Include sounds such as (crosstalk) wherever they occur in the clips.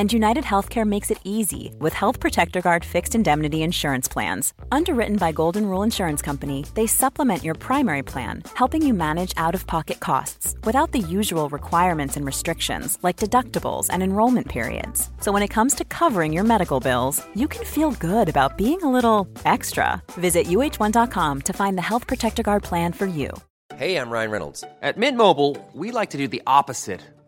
And United Healthcare makes it easy with Health Protector Guard fixed indemnity insurance plans. Underwritten by Golden Rule Insurance Company, they supplement your primary plan, helping you manage out of pocket costs without the usual requirements and restrictions like deductibles and enrollment periods. So when it comes to covering your medical bills, you can feel good about being a little extra. Visit uh1.com to find the Health Protector Guard plan for you. Hey, I'm Ryan Reynolds. At Mint Mobile, we like to do the opposite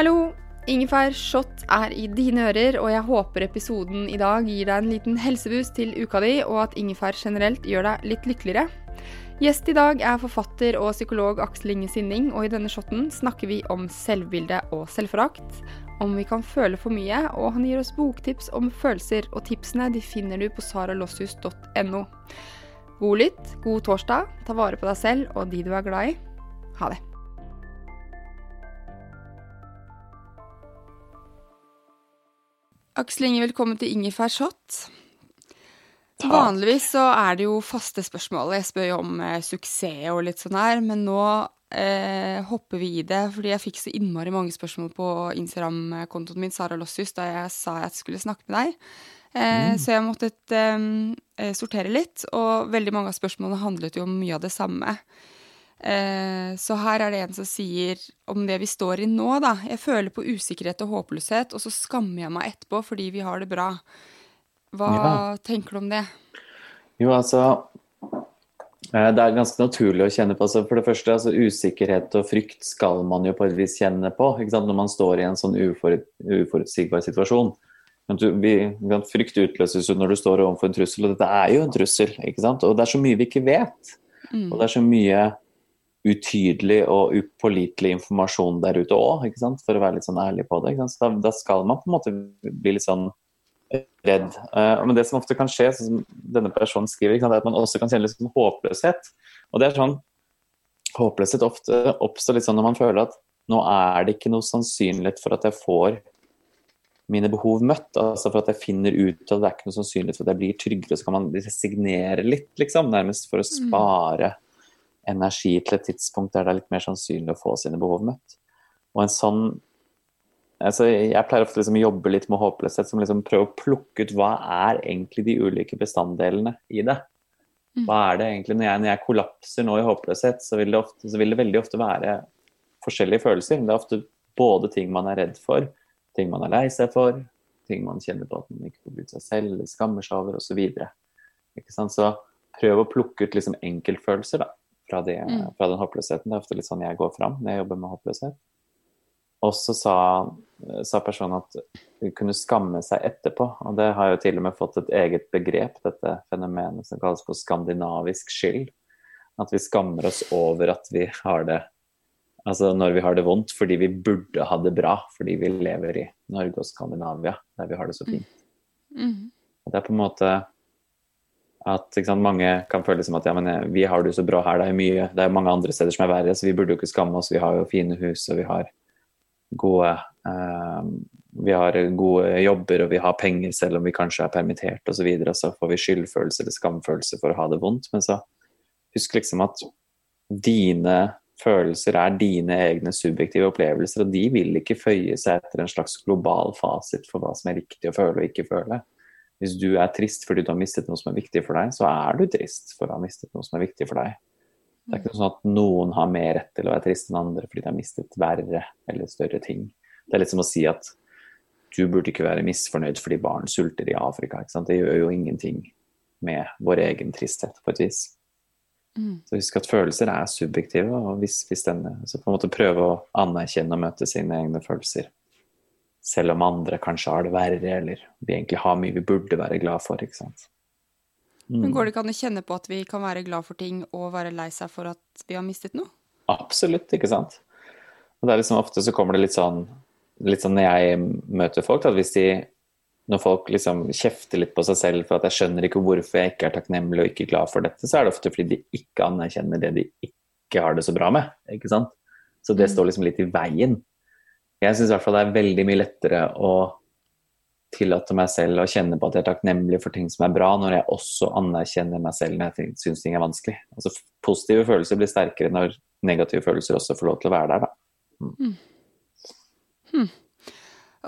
Hallo! Ingefær Shot er i dine ører, og jeg håper episoden i dag gir deg en liten helseboost til uka di, og at ingefær generelt gjør deg litt lykkeligere. Gjest i dag er forfatter og psykolog Aksel Inge Sinning, og i denne shoten snakker vi om selvbilde og selvforakt, om vi kan føle for mye, og han gir oss boktips om følelser, og tipsene de finner du på saralossius.no. God lytt, god torsdag, ta vare på deg selv og de du er glad i. Ha det. Aksel Inge, velkommen til Ingefær Shot. Vanligvis så er det jo faste spørsmål. Jeg spør jo om eh, suksess og litt sånn her, men nå eh, hopper vi i det. Fordi jeg fikk så innmari mange spørsmål på Instagram-kontoen min, Sara Lossius, da jeg sa jeg skulle snakke med deg. Eh, Så jeg måtte eh, sortere litt, og veldig mange av spørsmålene handlet jo om mye av det samme. Eh, så her er det en som sier om det vi står i nå, da. Jeg føler på usikkerhet og håpløshet, og så skammer jeg meg etterpå fordi vi har det bra. Hva Ja. tenker du om det? Jo, altså eh, Det er ganske naturlig å kjenne på. Altså, for det første, altså, usikkerhet og frykt skal man jo på et vis kjenne på når man står i en sånn uforut, uforutsigbar situasjon. Du, vi, frykt utløses jo når du står overfor en trussel, og dette er jo en trussel. ikke sant? Og det er så mye vi ikke vet. Mm. Og det er så mye utydelig og upålitelig informasjon der ute òg, for å være litt sånn ærlig på det. Så da, da skal man på en måte bli litt sånn redd. Uh, men det som ofte kan skje, sånn som denne personen skriver, er at man også kan kjenne litt sånn håpløshet. Og det er sånn Håpløshet ofte oppstår litt sånn når man føler at nå er det ikke noe sannsynlighet for at jeg får mine behov møtt. altså For at jeg finner ut at det er ikke noe sannsynlighet for at jeg blir tryggere. Så kan man resignere litt, liksom, nærmest for å spare energi til et tidspunkt der det er litt mer sannsynlig å få sine behov møtt. Og en sånn altså Jeg pleier ofte liksom å jobbe litt med håpløshet, som liksom prøver å plukke ut hva er egentlig de ulike bestanddelene i det. Hva er det egentlig Når jeg, når jeg kollapser nå i håpløshet, så vil, det ofte, så vil det veldig ofte være forskjellige følelser. Det er ofte både ting man er redd for, ting man er lei seg for, ting man kjenner på at man ikke får brukt seg selv, eller skammer seg over, osv. Så prøv å plukke ut liksom enkeltfølelser da, fra, det, fra den håpløsheten. Det er ofte litt sånn jeg går fram når jeg jobber med håpløshet. Og så sa, sa personen at hun kunne skamme seg etterpå. Og det har jo til og med fått et eget begrep, dette fenomenet som kalles for skandinavisk skyld. At vi skammer oss over at vi har det Altså når vi har det vondt fordi vi burde ha det bra fordi vi lever i Norge og Skandinavia, der vi har det så fint. Mm. Det er på en måte at sant, mange kan føle som at ja, men eh, vi har det jo så bra her, det er, mye, det er mange andre steder som er verre, så vi burde jo ikke skamme oss. Vi har jo fine hus, og vi har gode eh, vi har gode jobber og vi har penger selv om vi kanskje er permittert osv. Og, så videre, og så får vi skyldfølelse eller skamfølelse for å ha det vondt. Men så husk liksom at dine følelser er dine egne subjektive opplevelser, og de vil ikke føye seg etter en slags global fasit for hva som er riktig å føle og ikke føle. Hvis du er trist fordi du har mistet noe som er viktig for deg, så er du trist for å ha mistet noe som er viktig for deg. Det er ikke sånn at noen har mer rett til å være trist enn andre fordi de har mistet verre eller større ting. Det er litt som å si at du burde ikke være misfornøyd fordi barn sulter i Afrika. Det gjør jo ingenting med vår egen tristhet, på et vis. Mm. Så husk at følelser er subjektive, og hvis, hvis denne, så på en måte prøve å anerkjenne og møte sine egne følelser. Selv om andre kanskje har det verre, eller vi egentlig har mye vi burde være glad for. ikke sant? Men går det ikke an å kjenne på at vi kan være glad for ting og være lei seg for at vi har mistet noe? Absolutt, ikke sant. Og det er liksom Ofte så kommer det litt sånn, litt sånn når jeg møter folk, at hvis de når folk liksom kjefter litt på seg selv for at jeg skjønner ikke hvorfor jeg ikke er takknemlig og ikke glad for dette, så er det ofte fordi de ikke anerkjenner det de ikke har det så bra med. ikke sant? Så det står liksom litt i veien. Jeg syns i hvert fall det er veldig mye lettere å tillate meg selv å kjenne på at jeg er takknemlig for ting som er bra, når jeg også anerkjenner meg selv når jeg syns ting er vanskelig. Altså Positive følelser blir sterkere når negative følelser også får lov til å være der. da. Mm. Hmm.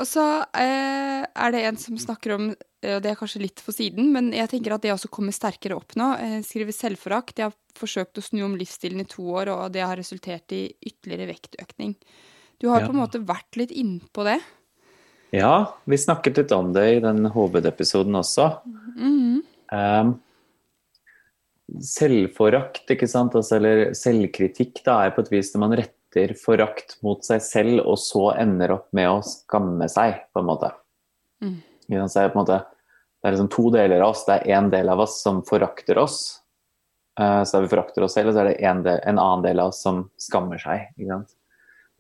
Og så eh, er det en som snakker om, eh, og det er kanskje litt for siden, men jeg tenker at det også kommer sterkere opp nå. Eh, skriver selvforakt. Jeg har forsøkt å snu om livsstilen i to år, og det har resultert i ytterligere vektøkning. Du har Ja. på en måte vært litt innpå det. Ja, vi snakket litt om det i den hovedepisoden også. Mhm. Um, selvforakt, ikke sant, altså, eller selvkritikk, da er på et vis når man retter forakt mot seg selv, og så ender opp med å skamme seg, på en måte. Mm. Så er det, på en måte det er liksom to deler av oss. Det er én del av oss som forakter oss. eh, så vi forakter oss selv, og så er det en, del, en annen del av oss som skammer seg. Ikke sant?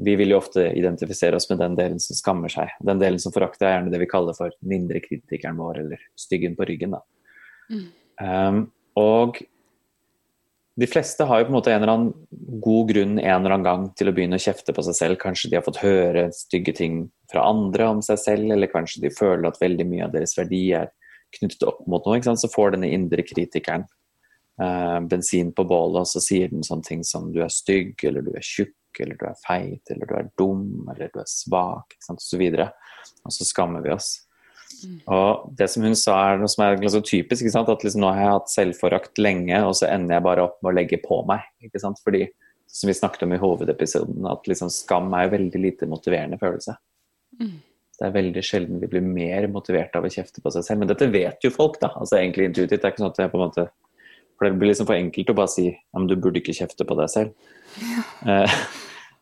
Vi vil jo ofte identifisere oss med den delen som skammer seg. Den delen som forakter, er gjerne det vi kaller for den indre kritikeren vår, eller styggen på ryggen. Da. Um, og de fleste har jo på en måte en eller annen god grunn en eller annen gang til å begynne å kjefte på seg selv. Kanskje de har fått høre stygge ting fra andre om seg selv, eller kanskje de føler at veldig mye av deres verdi er knyttet opp mot noe. Så får denne indre kritikeren eh, bensin på bålet, og så sier den sånne ting som du er stygg, eller du er tjukk, eller du er feit, eller du er dum, eller du er svak, ikke sant? og så videre. Og så skammer vi oss. Og det som hun sa er noe som er ganske typisk, ikke sant? at liksom nå har jeg hatt selvforakt lenge, og så ender jeg bare opp med å legge på meg. ikke sant? Fordi, som vi snakket om i hovedepisoden, at liksom skam er jo veldig lite motiverende følelse. Det er veldig sjelden vi blir mer motivert av å kjefte på seg selv. Men dette vet jo folk, da. altså egentlig intuitivt. Det er ikke sånn at jeg på en måte For det blir liksom for enkelt å bare si ja, men du burde ikke kjefte på deg selv. Eh,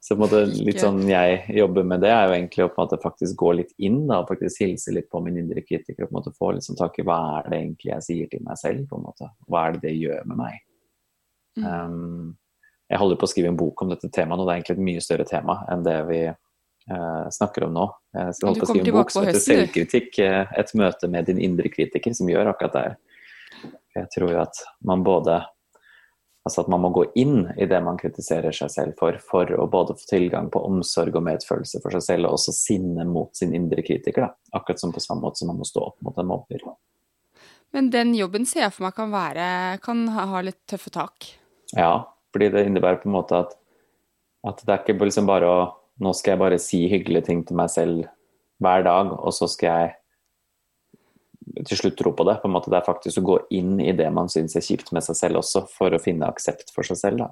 så på en måte litt sånn jeg jobber med det, er jo egentlig å på en måte faktisk gå litt inn da, og faktisk hilse litt på min indre kritiker. og på en måte Få liksom tak i hva er det egentlig jeg sier til meg selv. på en måte, Hva er det det gjør med meg? Mm. Um, jeg holder på å skrive en bok om dette temaet, og det er egentlig et mye større tema enn det vi uh, snakker om nå. Jeg skal holde på å skrive en bok som heter 'Selvkritikk'. Et møte med din indre kritiker, som gjør akkurat det. her. Jeg tror jo at man både Altså at man må gå inn i det man kritiserer seg selv for, for å både få tilgang på omsorg og medfølelse for seg selv, og også sinne mot sin indre kritiker. Da. Akkurat som på samme måte som man må stå opp mot en mobber. Men den jobben ser jeg for meg kan være Kan ha litt tøffe tak. Ja, fordi det innebærer på en måte at, at det er ikke liksom bare å Nå skal jeg bare si hyggelige ting til meg selv hver dag, og så skal jeg til slutt tro på det. på en måte Det er faktisk å gå inn i det man syns er kjipt med seg selv også, for å finne aksept for seg selv. da.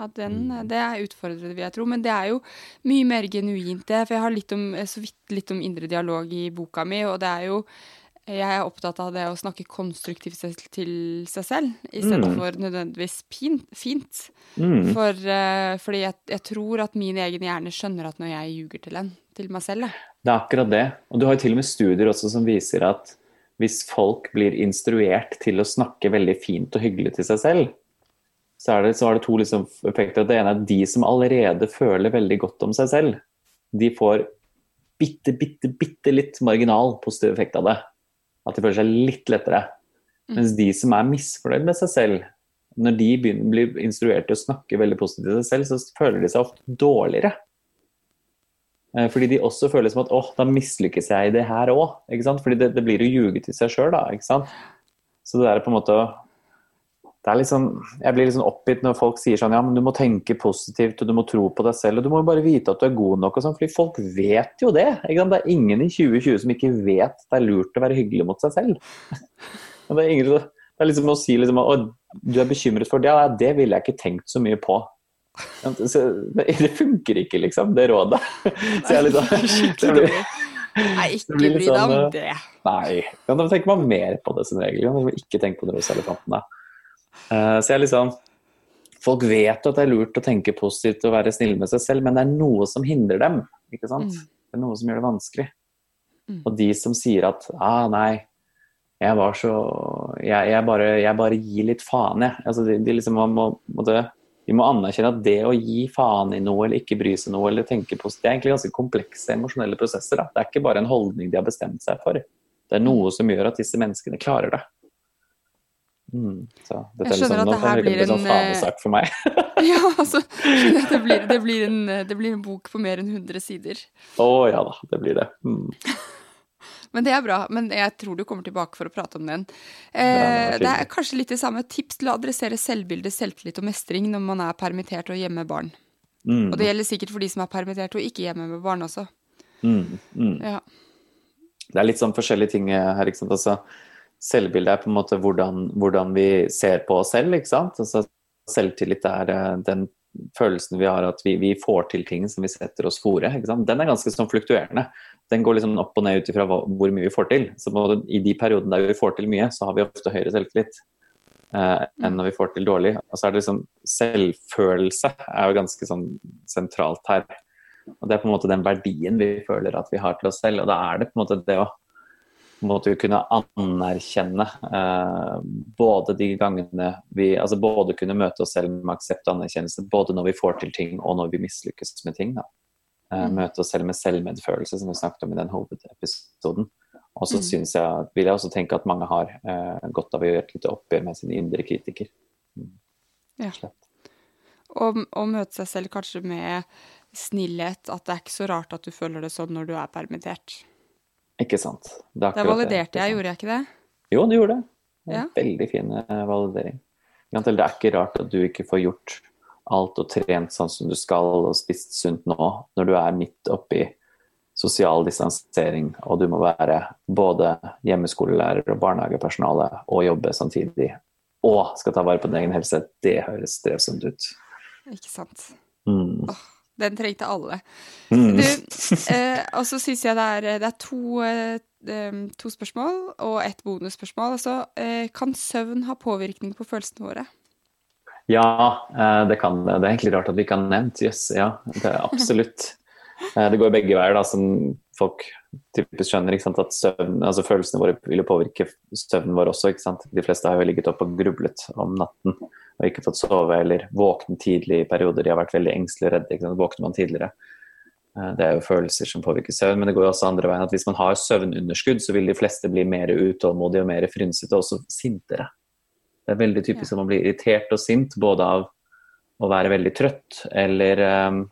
Ja, den, det er utfordrende, vil jeg tro. Men det er jo mye mer genuint, det. For jeg har litt om, så vidt litt om indre dialog i boka mi, og det er jo Jeg er opptatt av det å snakke konstruktivt til seg selv, i stedet Mm. nødvendigvis pint, fint. Mm. For, uh, fordi jeg, jeg tror at min egen hjerne skjønner at når jeg ljuger til en, til meg selv, da. Det er akkurat det. Og du har jo til og med studier også som viser at hvis folk blir instruert til å snakke veldig fint og hyggelig til seg selv, så, er det, så har det to liksom effekter. Det ene er at de som allerede føler veldig godt om seg selv, de får bitte, bitte, bitte litt marginal positiv effekt av det. At de føler seg litt lettere. Mens de som er misfornøyd med seg selv, når de begynner, blir instruert til å snakke veldig positivt til seg selv, så føler de seg ofte dårligere. Eh, Fordi de også føler som at åh, da mislykkes jeg i det her òg. Fordi det, det blir å ljuge til seg sjøl, da. Ikke sant? Så det er på en måte det er sånn, Jeg blir litt sånn oppgitt når folk sier sånn ja, men du må tenke positivt og du må tro på deg selv og du må bare vite at du er god nok. og sånn, fordi folk vet jo det. Det er ingen i 2020 som ikke vet det er lurt å være hyggelig mot seg selv. (laughs) Det, er ingen, det er liksom å si liksom, at du er bekymret for det, ja, det ville jeg ikke tenkt så mye på. Så det, funker ikke, liksom, det rådet. (laughs) Så jeg er litt sånn Nei, ikke bry deg om sånn, det. Nei, da tenker man mer på det som regel. Man ikke tenk på de rosa elefantene. Eh, så jeg liksom Folk vet at det er lurt å tenke positivt og være snill med seg selv, men det er noe som hindrer dem. ikke sant? Mm. Det er noe som gjør det vanskelig. Mm. Og de som sier at ah, nei, jeg var så Jeg, jeg, bare, jeg bare gir litt faen, jeg. Altså, de, de, liksom, må, må det, de må anerkjenne at det å gi faen i noe eller ikke bry seg noe eller tenke positivt, det er egentlig ganske komplekse emosjonelle prosesser. Da. Det er ikke bare en holdning de har bestemt seg for. Det er noe som gjør at disse menneskene klarer det. Mm, så dette Jeg er skjønner liksom, at det her blir bli sånn en, eh, fanesak for meg. (laughs) Ja, altså, skjønner at det (laughs) blir, det, blir en, det blir en bok på mer enn 100 sider. Å ja da, det blir det. Mm. (laughs) Men det er bra. Men jeg tror du kommer tilbake for å prate om den. Eh, det er kanskje litt det samme. Tips til å adressere selvbilde, selvtillit og mestring når man er permittert og hjemme med barn. Mm. Og det gjelder sikkert for de som er permittert og ikke hjemme med barn også. Mm. Mm. Ja. Det er litt sånn forskjellige ting her. ikke sant? Altså, selvbildet er på en måte hvordan, hvordan vi ser på oss selv. ikke sant? Altså, selvtillit er eh, den følelsen vi har at vi, vi får til ting som vi setter oss fore. ikke sant? Den er ganske sånn fluktuerende. Den går liksom opp og ned ut ifra hvor mye vi får til. Så både I de periodene der vi får til mye, så har vi ofte høyere selvtillit eh, enn når vi får til dårlig. Og så er det liksom Selvfølelse er jo ganske sånn sentralt her. Og Det er på en måte den verdien vi føler at vi har til oss selv. Og da er det på en måte det å måte kunne anerkjenne eh, både de gangene vi altså Både kunne møte oss selv med aksept og anerkjennelse, både når vi får til ting og når vi mislykkes med ting. da. Eh, Mm. Møte oss selv med selvmedfølelse, som vi snakket om i den hovedepisoden. Og så Mm. jeg, vil jeg også tenke at mange har eh, godt av å gjøre et lite oppgjør med sin indre kritiker. Ja. Og, og møte seg selv kanskje med snillhet. At det er ikke så rart at du føler det sånn når du er permittert. Ikke sant. Det Da validerte det, jeg, gjorde jeg ikke det? Jo, du gjorde det. det Ja. Veldig fin eh, validering. Det er ikke rart at du ikke får gjort alt og trent sånn som du skal og spist sunt nå, når du er midt oppi sosial distansering og du må være både hjemmeskolelærer og barnehagepersonale og jobbe samtidig og skal ta vare på din egen helse. Det høres strevsomt ut. Ikke sant. Mm. Den trengte alle. Mm. Du, eh, og så syns jeg det er, det er to, eh, to spørsmål og ett bonusspørsmål. Altså, eh, kan søvn ha påvirkning på følelsene våre? Ja, eh, det kan det. Det er egentlig rart at vi ikke har nevnt. Yes, ja, det er absolutt. Eh, Det går begge veier, da, som folk typisk skjønner. At søvn, altså Følelsene våre vil påvirke søvnen vår også. De fleste har jo ligget oppe og grublet om natten og ikke fått sove eller våknet tidlig i perioder. De har vært veldig engstelige og redde. Våkner man tidligere. Eh, Det er jo følelser som påvirker søvn, men det går også andre veien. at Hvis man har søvnunderskudd, så vil de fleste bli mer utålmodige og mer frynsete, og også sintere. Det er veldig typisk at man blir irritert og sint både av å være veldig trøtt eller um,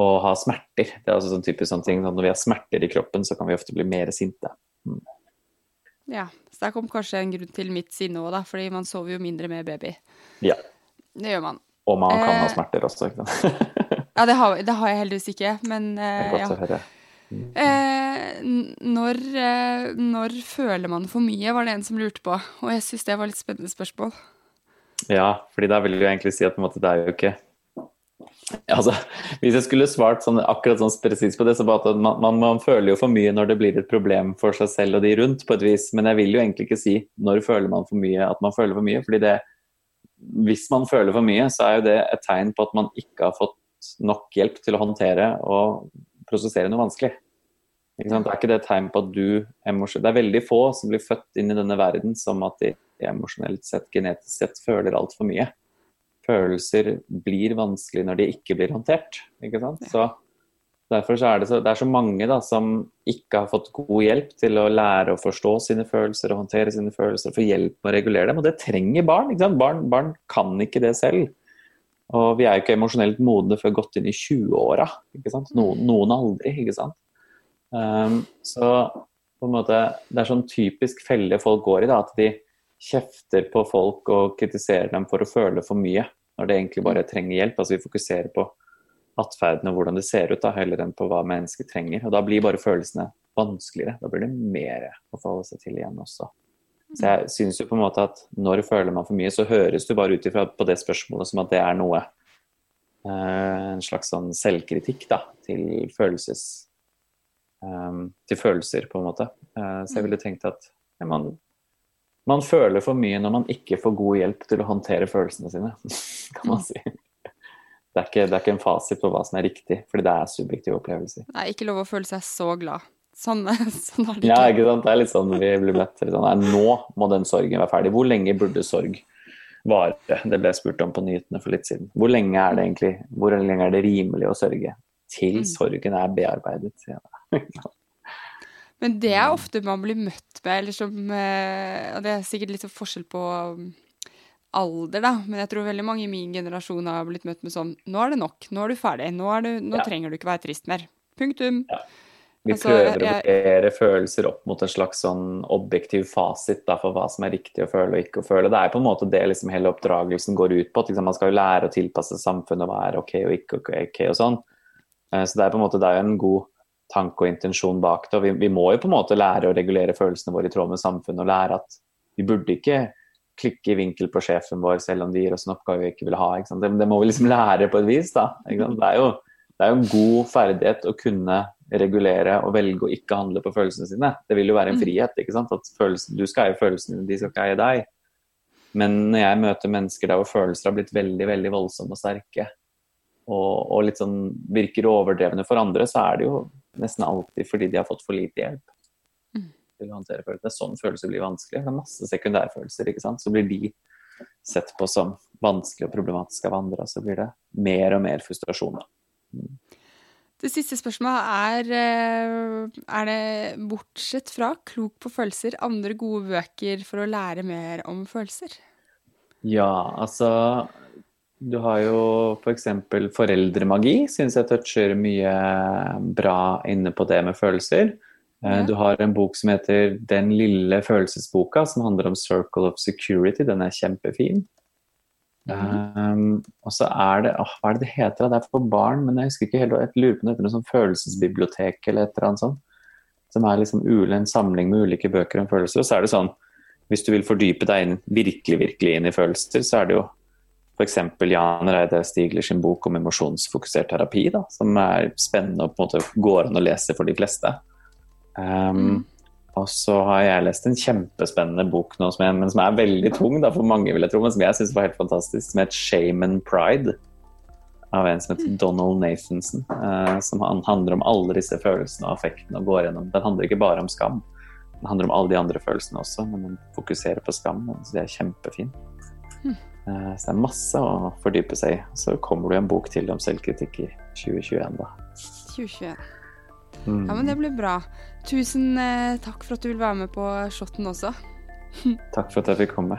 å ha smerter. Det er altså sånn typisk sånn ting. sånn Når vi har smerter i kroppen, så kan vi ofte bli mer sinte. Ja, så der kom kanskje en grunn til mitt sinne òg, da, fordi man sover jo mindre med baby. Ja. Det gjør man. Og man kan ha Eh, smerter også. Ikke sant? (laughs) Ja, det har, det har jeg heldigvis ikke, men eh, ja. høre. Eh, når, eh, når føler man for mye, var det en som lurte på. Og jeg syns det var litt spennende spørsmål. Ja, fordi da vil jeg egentlig si at måte, det er jo ikke Altså, Hvis jeg skulle svart sånn, akkurat sånn presist på det, så bare at man, man, man føler jo for mye når det blir et problem for seg selv og de rundt, på et vis. Men jeg vil jo egentlig ikke si når føler man for mye at man føler for mye. fordi det hvis man føler for mye, så er jo det et tegn på at man ikke har fått nok hjelp til å håndtere og prosessere noe vanskelig. Ikke sant? Det er ikke det et tegn på at du Det er veldig få som blir født inn i denne verden som at de emosjonelt sett, genetisk sett, føler altfor mye. Følelser blir vanskelig når de ikke blir håndtert. Ikke sant? Så Derfor så er det, så, det er så mange da, som ikke har fått god hjelp til å lære å forstå sine følelser og håndtere sine følelser, få hjelp med å regulere dem. Og det trenger barn. ikke sant? Barn, barn kan ikke det selv. Og vi er jo ikke emosjonelt modne før godt inn i 20-åra. Noen, noen aldri, ikke sant. Um, så på en måte, det er sånn typisk felle folk går i, da, at de kjefter på folk og kritiserer dem for å føle for mye, når det egentlig bare trenger hjelp. Altså Vi fokuserer på atferden og hvordan det ser ut, da, heller enn på hva mennesker trenger. Og da blir bare følelsene vanskeligere. Da blir det mer å forholde seg til igjen også. Så jeg syns jo på en måte at når føler man for mye, så høres du bare ut ifra på det spørsmålet som at det er noe eh, En slags sånn selvkritikk da, til følelses eh, Til følelser, på en måte. Eh, så jeg ville tenkt at ja, man, man føler for mye når man ikke får god hjelp til å håndtere følelsene sine, (laughs) kan man si. Det er, ikke, det er ikke en fasit på hva som er riktig, fordi det er subjektive opplevelser. Er ikke lov å føle seg så glad. Sånn, (laughs) sånn har det Ja, ikke. ikke sant. Det er litt sånn vi blir møtt sånn, nei, Nå må den sorgen være ferdig. Hvor lenge burde sorg vare? Det ble spurt om på nyhetene for litt siden. Hvor lenge er det egentlig Hvor lenge er det rimelig å sørge? Til Mm. sorgen er bearbeidet. sier (laughs) jeg. Men det er ofte man blir møtt med, eller som eh, Og det er sikkert litt sånn forskjell på um, alder, da, men jeg tror veldig mange i min generasjon har blitt møtt med sånn Nå er det nok, nå er du ferdig, nå, du, nå Ja. trenger du ikke være trist mer. Punktum. Vi Altså, prøver å vurdere følelser opp mot en slags sånn objektiv fasit da, for hva som er riktig å føle og ikke å føle. Det er på en måte det liksom hele oppdragelsen går ut på. at Liksom, man skal jo lære å tilpasse samfunnet hva er ok og ikke ok og sånn. Eh, Så det er på en måte det er en god tanke og intensjon bak det. og vi, vi må jo på en måte lære å regulere følelsene våre i tråd med samfunnet og lære at vi burde ikke klikke i vinkel på sjefen vår selv om de gir oss en oppgave vi ikke vil ha. Ikke? Det, det må vi liksom (laughs) lære på et vis. da. Det, er jo, det er jo en god ferdighet å kunne regulere og velge å ikke handle på følelsene sine. Det vil jo være en frihet. ikke sant? At følelsen, Du skal eie følelsene dine, de skal ikke eie deg. Men når jeg møter mennesker der hvor følelser har blitt veldig veldig voldsomme og sterke, og, og litt sånn virker overdrevne for andre, så er det jo nesten alltid fordi de har fått for lite hjelp til å håndtere følelser. Det er sånn følelser blir vanskelig. Det er masse sekundærfølelser, ikke sant. Så blir de sett på som vanskelig og problematisk av andre, og så blir det mer og mer frustrasjon. Mm. Det siste spørsmålet er eh, Er det, bortsett fra Klok på følelser, andre gode bøker for å lære mer om følelser? Ja, altså Du har jo f.eks. For foreldremagi, syns jeg toucher mye bra inne på det med følelser. Eh, Ja. Du har en bok som heter Den lille følelsesboka, som handler om Circle of Security. Den er kjempefin. Um, og så er det åh, Hva er det det heter? Det er for barn, men jeg husker ikke helt. Jeg lurer på det heter noe sånn følelsesbibliotek eller et eller annet sånt. Som er liksom en samling med ulike bøker om følelser. Og så er det sånn hvis du vil fordype deg inn, virkelig virkelig inn i følelser, så er det jo f.eks. Jan Reide Stigler sin bok om emosjonsfokusert terapi, da, som er spennende og på en måte går an å lese for de fleste. Um, Og så har jeg lest en kjempespennende bok nå, som er, men som er veldig tung da, for mange, vil jeg tro, men som jeg syns var helt fantastisk, som heter 'Shame and Pride'. Av en som heter Donald Nathanson. Uh, som han handler om alle disse følelsene og affektene. og går gjennom. Den handler ikke bare om skam. Den handler om alle de andre følelsene også, men den fokuserer på skam. Så det er kjempefint. Eh, Så det er masse å fordype seg i. Så kommer det en bok til om selvkritikk i 2021, da. 2021. Mm. Ja, men det blir bra. Tusen eh, takk for at du vil være med på shotten også. (laughs) Takk for at jeg fikk komme.